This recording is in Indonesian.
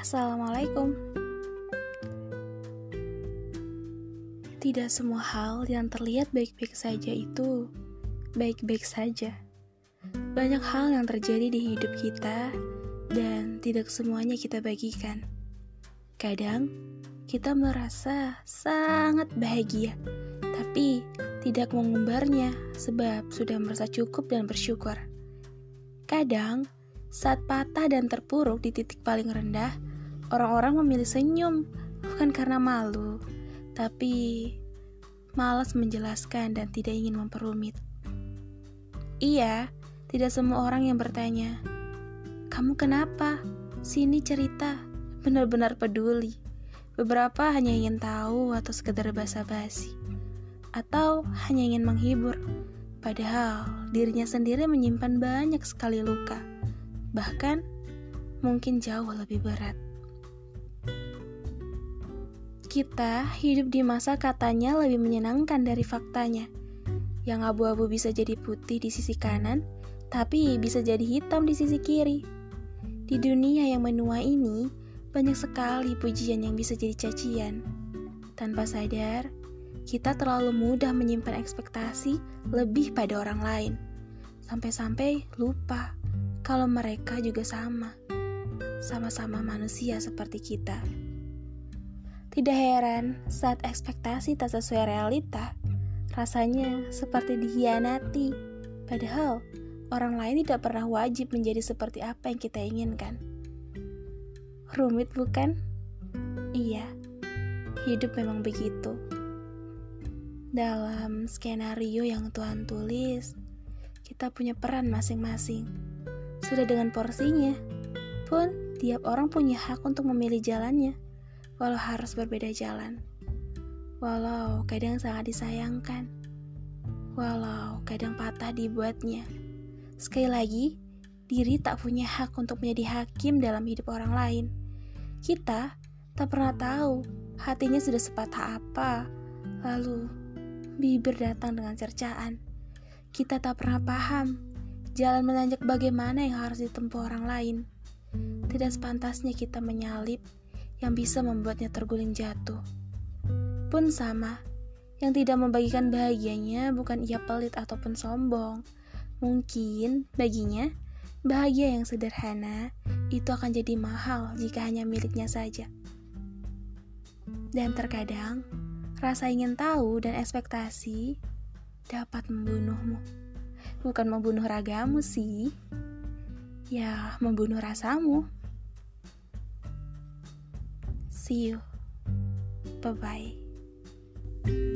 Assalamualaikum. Tidak semua hal yang terlihat baik-baik saja itu baik-baik saja. Banyak hal yang terjadi di hidup kita, dan tidak semuanya kita bagikan. Kadang kita merasa sangat bahagia, tapi tidak mengumbarnya sebab sudah merasa cukup dan bersyukur. Kadang, saat patah dan terpuruk di titik paling rendah, orang-orang memilih senyum bukan karena malu, tapi malas menjelaskan dan tidak ingin memperumit. Iya, tidak semua orang yang bertanya, "Kamu kenapa?" Sini cerita, benar-benar peduli. Beberapa hanya ingin tahu atau sekedar basa-basi, atau hanya ingin menghibur. Padahal dirinya sendiri menyimpan banyak sekali luka, bahkan mungkin jauh lebih berat. Kita hidup di masa katanya lebih menyenangkan dari faktanya. Yang abu-abu bisa jadi putih di sisi kanan, tapi bisa jadi hitam di sisi kiri. Di dunia yang menua ini, banyak sekali pujian yang bisa jadi cacian. Tanpa sadar, kita terlalu mudah menyimpan ekspektasi lebih pada orang lain. Sampai-sampai lupa kalau mereka juga sama. Sama-sama manusia seperti kita. Tidak heran saat ekspektasi tak sesuai realita, rasanya seperti dikhianati. Padahal orang lain tidak pernah wajib menjadi seperti apa yang kita inginkan. Rumit bukan? Iya, hidup memang begitu. Dalam skenario yang Tuhan tulis, kita punya peran masing-masing. Sudah dengan porsinya, pun tiap orang punya hak untuk memilih jalannya walau harus berbeda jalan, walau kadang sangat disayangkan, walau kadang patah dibuatnya. Sekali lagi, diri tak punya hak untuk menjadi hakim dalam hidup orang lain. Kita tak pernah tahu hatinya sudah sepatah apa, lalu bibir datang dengan cercaan. Kita tak pernah paham jalan menanjak bagaimana yang harus ditempuh orang lain. Tidak sepantasnya kita menyalip yang bisa membuatnya terguling jatuh. Pun sama, yang tidak membagikan bahagianya bukan ia pelit ataupun sombong. Mungkin baginya, bahagia yang sederhana itu akan jadi mahal jika hanya miliknya saja. Dan terkadang, rasa ingin tahu dan ekspektasi dapat membunuhmu. Bukan membunuh ragamu sih, ya membunuh rasamu. See you. Bye bye.